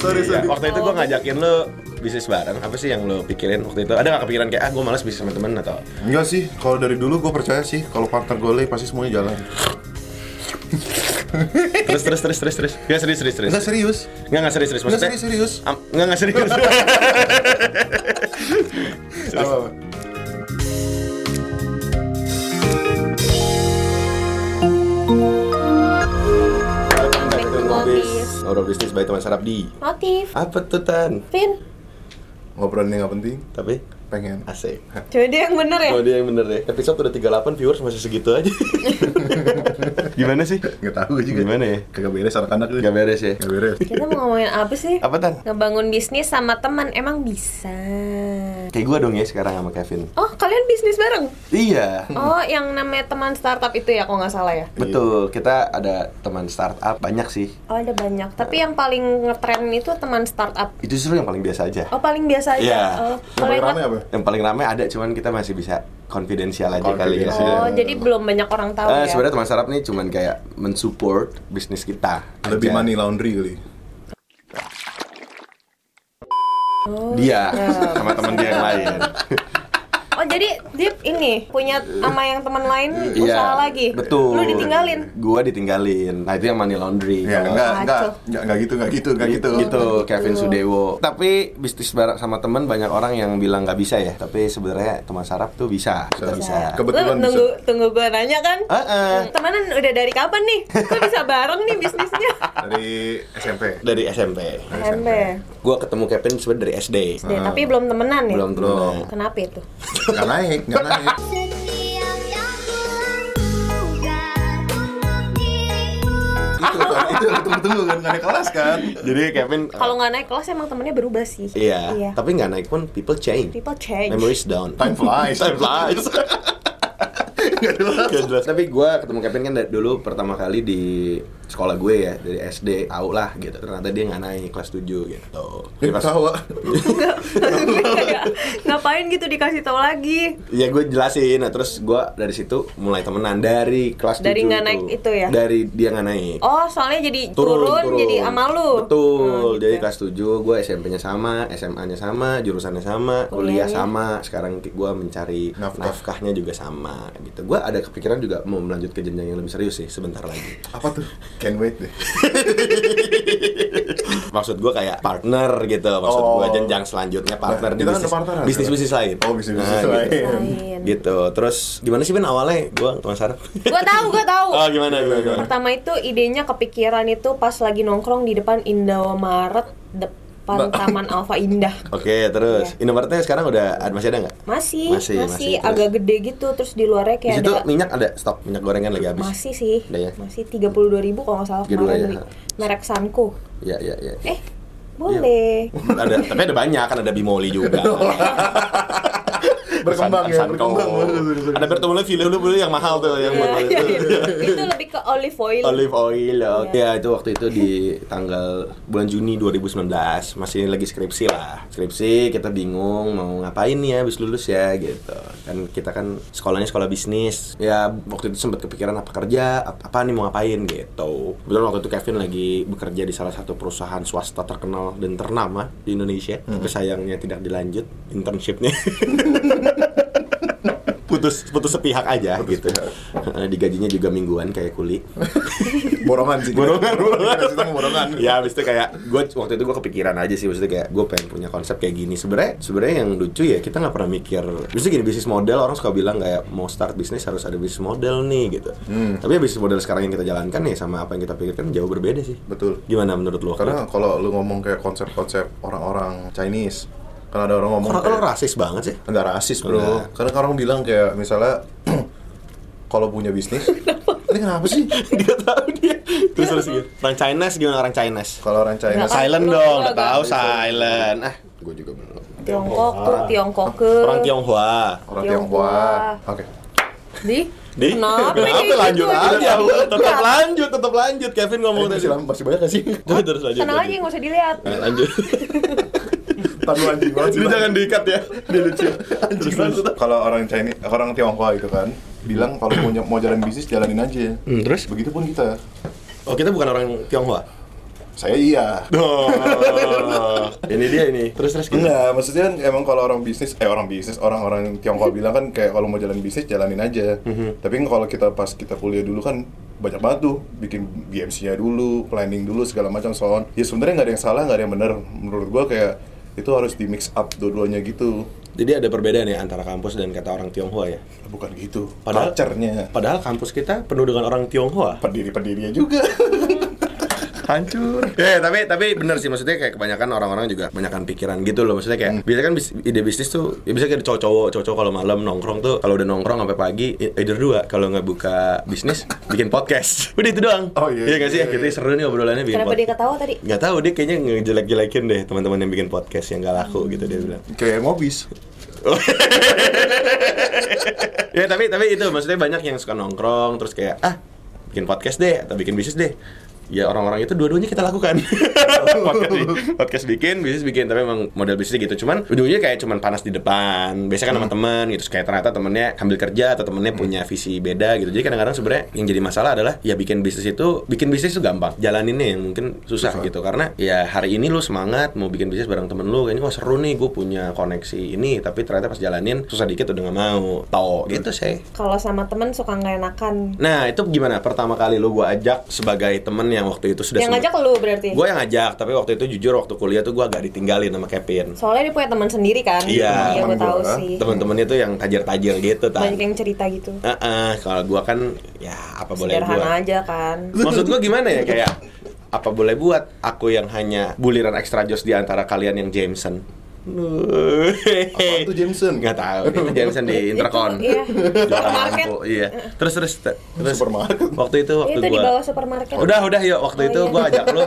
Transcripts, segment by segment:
Sorry, Iya, sorry. Waktu itu gue ngajakin lo bisnis bareng. Apa sih yang lo pikirin waktu itu? Ada gak kepikiran kayak ah gue malas bisnis sama temen atau? Enggak sih, kalau dari dulu gue percaya sih kalau partner gole pasti semuanya jalan. Terus terus terus terus terus. Gak serius serius serius. Enggak serius. Enggak enggak serius serius. Maksudnya serius serius. Am- Enggak enggak serius. Ngobrol bisnis by teman sarap di. Motif. Apa tuh Tan? Pin. Ngobrolnya nggak penting, Tapi pengen. asik. Coba dia yang bener ya. Oh dia yang bener deh. Episode udah 38 viewers masih segitu aja. Gimana sih? Nggak tahu juga. Gimana ya? Kagak beres anak-anak tuh. Gak beres ya? Nggak beres. Kita mau ngomongin apa sih? Apa Tan? Ngebangun bisnis sama teman emang bisa. Kayak gue dong ya sekarang sama Kevin. Oh, kalian bisnis bareng? Iya. Oh, yang namanya teman startup itu ya, kalau nggak salah ya? Betul, kita ada teman startup banyak sih. Oh, ada banyak. Tapi yang paling ngetren itu teman startup. Itu justru yang paling biasa aja. Oh, paling biasa aja. Iya. Oh, Yang paling yang- rame apa? Yang paling ramai ada, cuman kita masih bisa konfidensial aja kali ya. Oh, jadi belum banyak orang tahu Eh, ya. sebenarnya teman startup nih cuman kayak mensupport bisnis kita. Lebih aja. money laundry kali. Oh, Dia ya. sama teman dia yang lain. Jadi dia ini punya sama yang teman lain Iya, usaha lagi. Betul. Lu ditinggalin. Gua ditinggalin. Nah, itu yang money laundry. Ya, Kalau- enggak, enggak, enggak, enggak gitu, enggak gitu, enggak gitu. gitu Kevin Sudewo tapi bisnis bareng sama teman banyak orang yang bilang nggak bisa ya tapi sebenarnya teman sarap tuh bisa kita bisa Kebetulan Lu tunggu bisa. tunggu gue nanya kan. Heeh. Temenan udah dari kapan nih? Kok bisa bareng nih bisnisnya? Dari SMP. dari SMP SMP. gue ketemu Kevin sebenarnya dari SD SD, tapi belum temenan ya? belum temenan Kenapa itu? Enggak naik, enggak naik. Itu kan, itu yang tunggu-tunggu kan, enggak naik kelas kan. jadi Kevin Kalau nggak naik kelas emang temennya berubah sih. iya tapi nggak naik pun people change People change. memories down Time flies. time flies Enggak jelas. Gak jelas. Tapi gue ketemu Kevin kan dulu pertama kali di sekolah gue ya dari SD tau lah gitu ternyata dia nggak naik kelas 7 gitu pas- tahu. Ngapain gitu dikasih tahu lagi? Ya gue jelasin, nah terus gue dari situ mulai temenan dari kelas Dari 7 nggak naik itu ya? Dari dia nggak naik Oh, soalnya jadi turun, jadi sama lu. Betul, Hmm, gitu jadi ya. kelas 7 gue SMP-nya sama, SMA-nya sama, jurusannya sama, kuliah sama Sekarang gue mencari Nafkah. nafkahnya juga sama gitu Gue ada kepikiran juga mau melanjut ke jenjang yang lebih serius sih sebentar lagi Apa tuh? Can't wait deh. Maksud gue kayak partner gitu, maksud Oh. gue jenjang selanjutnya partner Nah, di kita kan bisnis, bisnis-bisnis lain Oh, bisnis-bisnis Nah, lain. gitu. Lain. gitu, terus gimana sih Ben awalnya gue teman sarap? Gua tahu, gua tahu. Oh gimana gimana? gimana? Pertama itu idenya kepikiran itu pas lagi nongkrong di depan Indomaret depan Taman Alfa Indah. Oke terus Iya. Indomaretnya sekarang udah ada- masih ada nggak? Masih, Masih, masih, masih, terus? agak gede gitu terus di luarnya Di kayak situ ada minyak ada stok minyak gorengan lagi habis. masih sih. Ada ya? Masih 32.000 ribu kalau nggak salah Gitu kemarin ya. beli. Merek Sanko. Iya iya iya. Eh, boleh. ada tapi ada banyak kan ada Bimoli juga. Berkembang ya, berkembang. Ada bertemu film dulu dulu yang mahal tuh yang buat Iya, itu. iya. itu lebih ke olive oil. Olive oil ya. Iya. Ya itu waktu itu di tanggal bulan Juni 2019 masih lagi skripsi lah. Skripsi kita bingung mau ngapain nih ya habis lulus ya gitu. Kan kita kan sekolahnya sekolah bisnis. Ya waktu itu sempat kepikiran apa kerja, apa, apa nih mau ngapain gitu. Kebetulan waktu itu Kevin lagi bekerja di salah satu perusahaan swasta terkenal dan ternama di Indonesia. Tapi sayangnya tidak dilanjut internshipnya. putus putus sepihak aja gitu. Digajinya juga mingguan kayak kuli. Borongan sih. Borongan, borongan. Borongan. ya habis itu kayak gue waktu itu gue kepikiran aja sih maksudnya kayak gue pengen punya konsep kayak gini sebenarnya sebenarnya yang lucu ya kita nggak pernah mikir maksudnya gini bisnis model orang suka bilang kayak mau start bisnis harus ada bisnis model nih gitu Hmm. tapi ya bisnis model sekarang yang kita jalankan ya sama apa yang kita pikirkan jauh berbeda sih Betul. gimana menurut lo Karena kalau lu ngomong kayak konsep-konsep orang-orang Chinese, kan ada orang ngomong kayak, rasis banget sih enggak rasis bro. Enggak. Karena orang bilang kayak misalnya kalau punya bisnis, ini kenapa sih? dia tahu dia terus terus gitu orang Chinese gimana orang Chinese Kalau orang China, Nggak, silent dong udah agak- tahu silent ah gue juga belum Tiongkok Tiongkok ke orang Tionghoa orang Tionghoa. Tionghoa. Oke. Di? Di? Kenapa? Kenapa? lanjut gitu aja. Tetap lanjut, tetap lanjut. Kevin ngomong tadi. masih, banyak gak sih? Terus terus lanjut. Tenang aja nggak usah dilihat. Nah, lanjut. Tahu anjing banget sih. Ini jangan diikat ya. Dia lucu. Terus, terus. Kalau orang Chinese, orang Tionghoa itu kan bilang kalau punya mau jalan bisnis jalanin aja. Hmm, terus? Begitupun kita. Oh, kita bukan orang Tionghoa. Saya iya. Oh, ini dia ini. Terus terus gimana? Enggak, maksudnya kan emang kalau orang bisnis, eh orang bisnis, orang-orang Tiongkok bilang kan kayak kalau mau jalan bisnis jalanin aja. Mhm. Tapi kan kalau kita pas kita kuliah dulu kan banyak banget tuh bikin BMC-nya dulu, planning dulu segala macam so on. Ya sebenarnya nggak ada yang salah, nggak ada yang benar. Menurut gua kayak itu harus di mix up dua-duanya gitu. Jadi ada perbedaan ya antara kampus dan kata orang Tionghoa ya. Bukan gitu. Padahal- Culture-nya. Padahal kampus kita penuh dengan orang Tionghoa. Pendiri-pendirinya juga. hancur. Ya, tapi tapi bener sih maksudnya kayak kebanyakan orang-orang juga kebanyakan pikiran gitu loh. Maksudnya kayak biasanya kan bis- ide bisnis tuh ya bisa kayak cowok-cowok, cowok-cowok kalau malam nongkrong tuh kalau udah nongkrong sampai pagi either dua kalau nggak buka bisnis bikin podcast. Udah itu doang. Oh, iya, Iya nggak sih? iya, Kita iya. seru nih obrolannya bikin Kenapa dia podcast. ketawa tadi? Nggak tahu dia kayaknya ngejelek-jelekin deh teman-teman yang bikin podcast yang gak laku gitu dia bilang. kayak ngobis. ya tapi tapi itu maksudnya banyak yang suka nongkrong terus kayak ah bikin podcast deh atau bikin bisnis deh ya orang-orang itu dua-duanya kita lakukan. Podcast, podcast bikin bisnis bikin tapi emang model bisnis gitu. Cuman ujungnya kayak cuman panas di depan. Biasanya kan sama teman gitu. Kayak ternyata temennya ambil kerja atau temennya punya visi beda gitu. Jadi kadang-kadang sebenarnya yang jadi masalah adalah ya bikin bisnis itu bikin bisnis itu gampang. Jalaninnya yang mungkin susah, Susah. gitu. Karena ya hari ini lu semangat mau bikin bisnis bareng temen lu kayaknya wah seru nih gue punya koneksi ini. Tapi ternyata pas jalanin susah dikit udah nggak mau. Tau gitu sih. Kalau sama temen suka nggak enakan. nah itu gimana? Pertama kali lu gue ajak sebagai temen yang waktu itu sudah Yang ngajak lu berarti. gue yang ngajak tapi waktu itu jujur waktu kuliah tuh gue agak ditinggalin sama Kevin Soalnya dia punya teman sendiri kan. Iya, Iya, gue teman tahu gua. sih. temen-temennya tuh yang tajir-tajir gitu tan Banyak yang cerita gitu. Heeh, kalau gue kan ya apa boleh Sederhana buat aja kan. maksud gue gimana ya kayak apa boleh buat aku yang hanya buliran extra jos di antara kalian yang Jameson Apaan tuh Jameson? Nggak tahu, itu Jameson di Intercon. Iya. Supermarket. iya. Terus terus terus Supermarket. waktu itu waktu itu di gua bawah supermarket. Udah, udah yuk waktu Oh, itu iya. gua ajak lu.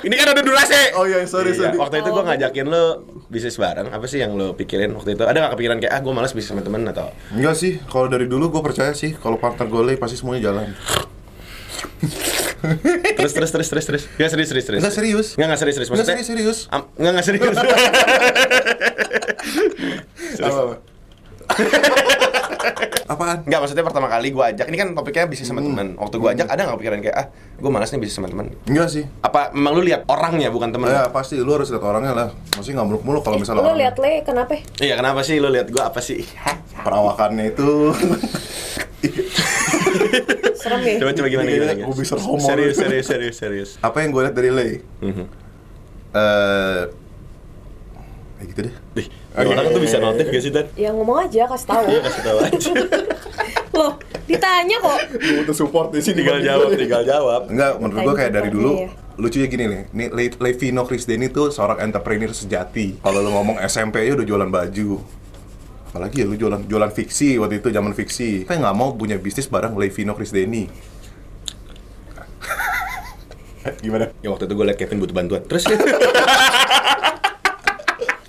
Ini kan udah durasi. Oh iya, sorry, Iya, sorry. Waktu itu gua Oh. ngajakin lu bisnis bareng. Apa sih yang lu pikirin waktu itu? Ada gak kepikiran kayak ah gua malas bisnis sama temen atau Enggak sih, kalau dari dulu gue percaya sih kalau partner gue pasti semuanya jalan. Terus terus terus terus terus. Enggak serius serius serius. Enggak serius. Enggak enggak serius serius. Enggak Maksudnya serius serius. Enggak enggak serius. Apa? Apaan? Enggak, maksudnya pertama kali gua ajak, ini kan topiknya bisnis sama temen Waktu gua ajak, ada nggak kepikiran kayak, ah, gua malas nih bisnis sama temen Enggak sih. Apa memang lu lihat orangnya bukan temen? Ya pasti lu harus lihat orangnya lah. Masih nggak muluk-muluk kalau misalnya Lu lihat le kenapa? Iya, kenapa sih lu lihat gua apa sih? perawakannya itu Serem ya. coba coba gimana gimana? gua bisa homo Serius, serius, serius, serius. apa yang gue lihat dari Lei? Mhm. Eh, ya gitu deh. Ih, orang tuh bisa notif gak sih, Dan? Ya ngomong aja, kasih tahu. Iya, kasih tahu aja. Loh, ditanya kok. Gue butuh support di sini. tinggal jawab, tinggal jawab. Enggak, menurut gue kayak dari dulu Iya. lucunya gini nih. Nih Le- Levino Krisdeni tuh seorang entrepreneur sejati. Kalau lu ngomong SMP ya udah jualan baju. Apalagi ya lu jualan jualan fiksi waktu itu zaman fiksi. Kita nggak mau punya bisnis bareng Levino Krisdeni. Gimana? Ya waktu itu gue liat Kevin butuh bantuan. Terus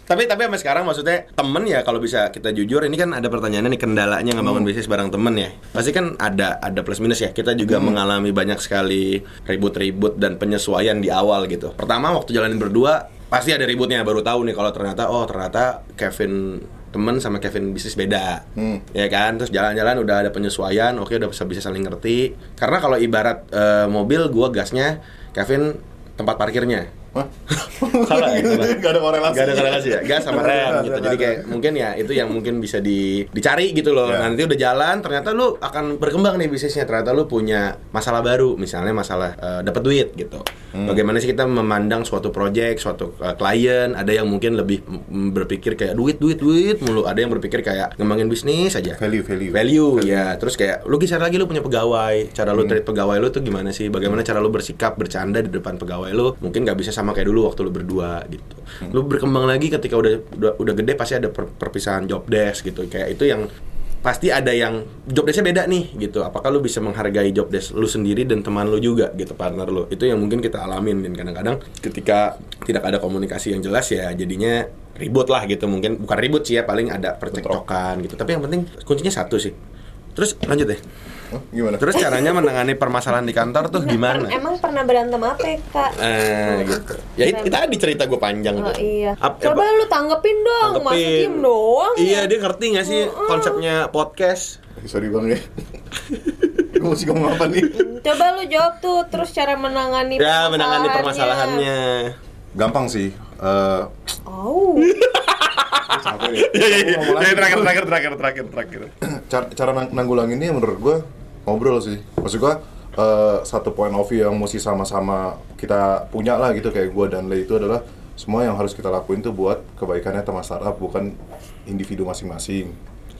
tapi tapi sampai sekarang maksudnya temen ya kalau bisa kita jujur ini kan ada pertanyaannya nih kendalanya ngebangun bisnis bareng temen ya pasti kan ada ada plus minus ya kita juga mengalami banyak sekali ribut-ribut dan penyesuaian di awal gitu pertama waktu jalanin berdua pasti ada ributnya baru tahu nih kalau ternyata oh ternyata Kevin temen sama Kevin bisnis beda Hmm. ya kan terus jalan-jalan udah ada penyesuaian oke udah bisa bisa saling ngerti karena kalau ibarat eh, mobil gua gasnya Kevin tempat parkirnya? Salah ya? Gak ada korelasi. Gak ada korelasi ya? Gas sama rem gitu. Jadi kayak mungkin ya itu yang mungkin bisa di, dicari gitu loh. Ya. Nanti udah jalan, ternyata lu akan berkembang nih bisnisnya. Ternyata lu punya masalah baru, misalnya masalah eh, dapat duit gitu. Hmm. Bagaimana sih kita memandang suatu project, suatu eh, klien? Ada yang mungkin lebih berpikir kayak duit, duit, duit mulu. Ada yang berpikir kayak ngembangin bisnis aja. Value, value. Value, ya. Terus kayak lu kisah lagi lu punya pegawai. Cara Hmm. lu treat pegawai lu tuh gimana sih? Bagaimana cara lu bersikap, bercanda di depan pegawai lu? Mungkin nggak bisa sama kayak dulu waktu lu berdua gitu. Hmm. Lu berkembang lagi ketika udah udah, udah gede pasti ada per- perpisahan job desk gitu. Kayak itu yang pasti ada yang job desknya beda nih gitu. Apakah lu bisa menghargai job desk lu sendiri dan teman lu juga gitu partner lu. Itu yang mungkin kita alamin dan kadang-kadang ketika tidak ada komunikasi yang jelas ya jadinya ribut lah gitu mungkin bukan ribut sih ya paling ada percekcokan gitu tapi yang penting kuncinya satu sih terus lanjut deh Hah? Gimana? terus caranya menangani permasalahan di kantor tuh gimana Per- emang pernah berantem apa ya, kak? eh gitu ya it- itu tadi cerita gue panjang Oh, tuh iya. Ap- Coba apa- lu tanggepin dong, masa Tanggepin. diem doang iya ya? dia ngerti gak sih konsepnya podcast Sorry bang ya. Gue mesti ngomong apa nih? Coba lu jawab tuh terus cara menangani Ya, menangani permasalahannya. Gampang sih. Eh, Oh. capek. Iya, iya, iya. Ngomong lagi. Ya, terakhir, terakhir, terakhir, terakhir, terakhir. cara, cara nang- nanggulanginnya menurut gue ngobrol sih. Maksud gue eh, satu point of view yang mesti sama-sama kita punya lah gitu kayak gue dan Le itu adalah semua yang harus kita lakuin tuh buat kebaikannya teman startup bukan individu masing-masing.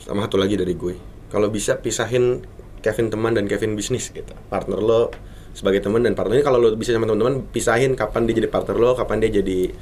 Sama satu lagi dari gue. Kalau bisa pisahin Kevin teman dan Kevin bisnis gitu. Partner lo sebagai teman dan partnernya kalau lo bisa sama teman-teman pisahin kapan dia jadi partner lo, kapan dia jadi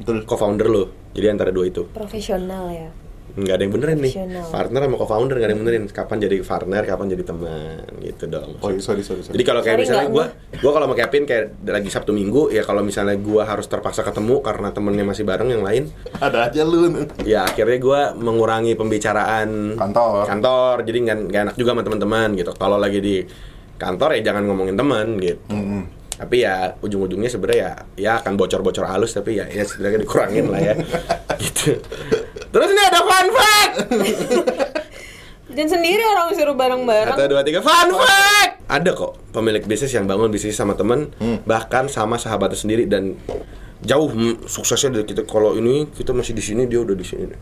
Betul. co-founder lo. Jadi antara dua itu. Profesional ya. Nggak ada yang benerin nih. Partner sama co-founder nggak ada yang benerin. Kapan jadi partner, kapan jadi teman gitu dong. Oh iya, sorry sorry sorry. Jadi kalau kayak Sorry, misalnya gue, gue kalau sama Kevin kayak lagi Sabtu Minggu ya kalau misalnya gue harus terpaksa ketemu karena temennya masih bareng yang lain, ada aja lu. ya akhirnya gue mengurangi pembicaraan Kantor. kantor jadi nggak enak juga sama teman-teman gitu kalau lagi di kantor ya jangan ngomongin teman gitu Mm-mm. Tapi ya ujung-ujungnya sebenarnya ya ya akan bocor-bocor halus tapi ya ya setidaknya dikurangin lah ya. Gitu. Terus ini ada fun fact! Dan sendiri orang suruh bareng-bareng. satu dua tiga fun fact! Ada kok pemilik bisnis yang bangun bisnis sama temen Hmm. bahkan sama sahabatnya sendiri dan jauh suksesnya dari kita. Kalau ini kita masih di sini dia udah di sini.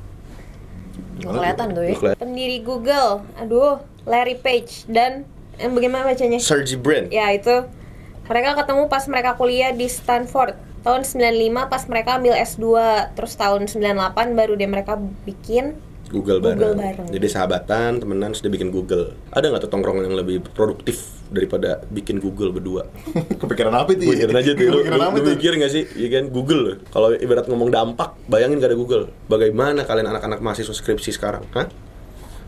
Kelihatan tuh ya. Kelihatan. Pendiri Google, aduh, Larry Page. Dan eh, bagaimana bacanya? Sergey Brin. Ya itu mereka ketemu pas mereka kuliah di Stanford tahun 95 pas mereka ambil S2 terus tahun 98 baru dia mereka bikin Google bareng. Google bareng. Jadi sahabatan, temenan, sudah bikin Google. Ada nggak tuh tongkrongan yang lebih produktif daripada bikin Google berdua? Kepikiran apa itu? Mikirin aja tuh. Lu, Kepikiran lu, apa lu mikir nggak sih? Iya kan Google. Kalau ibarat ngomong dampak, bayangin gak ada Google. Bagaimana kalian anak-anak mahasiswa skripsi sekarang? Hah?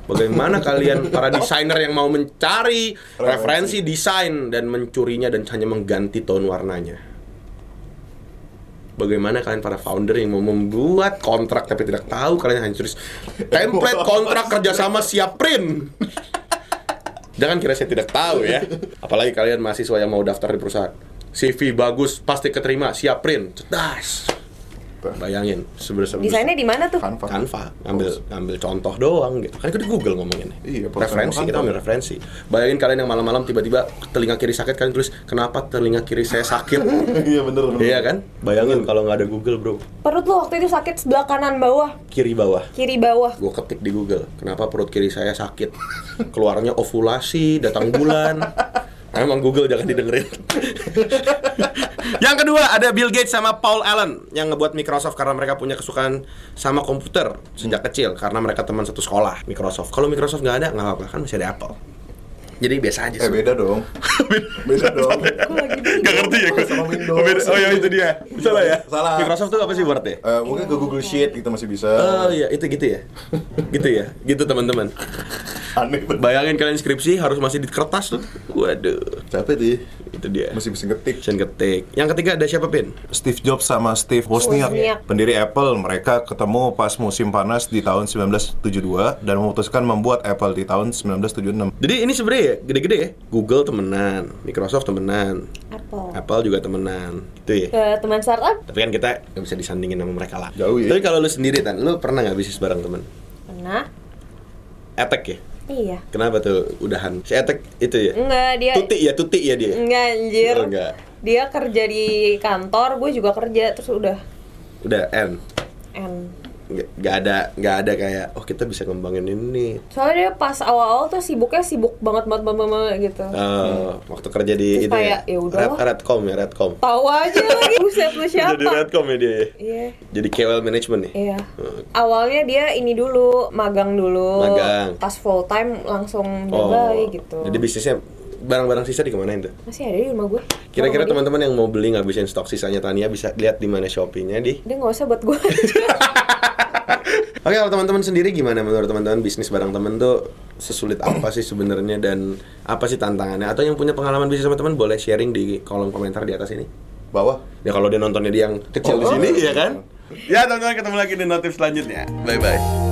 Bagaimana kalian para desainer yang mau mencari referensi desain dan mencurinya dan hanya mengganti tone warnanya? Bagaimana kalian para founder yang mau membuat kontrak tapi tidak tahu kalian hanya tulis template kontrak kerjasama siap print. Jangan kira saya tidak tahu ya. Apalagi kalian mahasiswa yang mau daftar di perusahaan. CV bagus, pasti keterima, siap print. Cedas. Bayangin, sebenarnya desainnya di mana tuh? Canva. Canva. Ngambil ngambil contoh doang gitu. Kan itu di Google ngomongin. Iya, referensi kita ambil referensi. Bayangin kalian yang malam-malam tiba-tiba telinga kiri sakit kalian tulis kenapa telinga kiri saya sakit? Iya bener bener. iya kan? Bayangin kalau nggak ada Google bro. Perut lu waktu itu sakit sebelah kanan bawah, kiri bawah. Kiri bawah. gue ketik di Google kenapa perut kiri saya sakit? Keluarnya ovulasi datang bulan Emang Google jangan didengerin. yang kedua ada Bill Gates sama Paul Allen yang ngebuat Microsoft karena mereka punya kesukaan sama komputer sejak kecil karena mereka teman satu sekolah Microsoft. Kalau Microsoft nggak ada nggak apa-apa kan masih ada Apple. Jadi biasa aja Eh sih. beda dong. beda dong. Gak ngerti ya gue Sama Windows. Oh ya itu dia. Salah ya. Salah. Microsoft tuh apa sih wordnya? Eh, mungkin ke Google Sheet gitu masih bisa. Oh iya itu gitu ya. gitu ya. Gitu teman-teman. Aneh banget. Bayangin kalian skripsi harus masih di kertas tuh. Waduh. Capek tuh. Itu dia. Masih bisa ngetik. Mesin ketik. Yang ketiga ada siapa Pin? Steve Jobs sama Steve Wozniak, Wozniak. pendiri Apple, mereka ketemu pas musim panas di tahun 1972 dan memutuskan membuat Apple di tahun 1976. Jadi ini sebenarnya ya gede-gede ya. Google temenan, Microsoft temenan, Apple. Apple juga temenan. Itu ya. Ke teman startup Tapi kan kita nggak bisa disandingin sama mereka lah. Jauh ya. Tapi kalau lu sendiri tan, lu pernah nggak bisnis bareng temen? pernah? Etek ya? Iya. Kenapa tuh udahan? Si Etek itu ya? Enggak dia. Tuti ya, tuti ya dia. Enggak anjir. Oh, enggak. Dia kerja di kantor, gue juga kerja terus udah Udah N. N. Nggak, ada nggak ada kayak oh kita bisa ngembangin ini. Soalnya dia pas awal-awal tuh sibuknya sibuk banget banget banget, banget gitu. Eh, waktu kerja di Terus itu kayak, ya. ya Red. Redcom ya, Redcom. Tahu aja lagi buset lu siapa? Jadi Redcom ya dia. ya? Iya. Jadi KOL management nih. Iya. Hmm. Awalnya dia ini dulu magang dulu. Magang. Pas full time langsung Oh. gitu. Jadi bisnisnya barang-barang sisa di ke mana itu? masih ada di rumah gue. Kira-kira teman-teman yang mau beli ngabisin stok sisanya Tania bisa lihat di mana Shopee-nya di. Dia nggak usah buat gue. Oke, kalau teman-teman sendiri gimana menurut teman-teman bisnis bareng temen tuh sesulit apa sih sebenarnya dan apa sih tantangannya? Atau yang punya pengalaman bisnis sama teman boleh sharing di kolom komentar di atas ini. Bawah. Ya kalau dia nontonnya dia yang kecil di Oh, sini oh. ya kan? Ya teman-teman ketemu lagi di notif selanjutnya. Bye bye.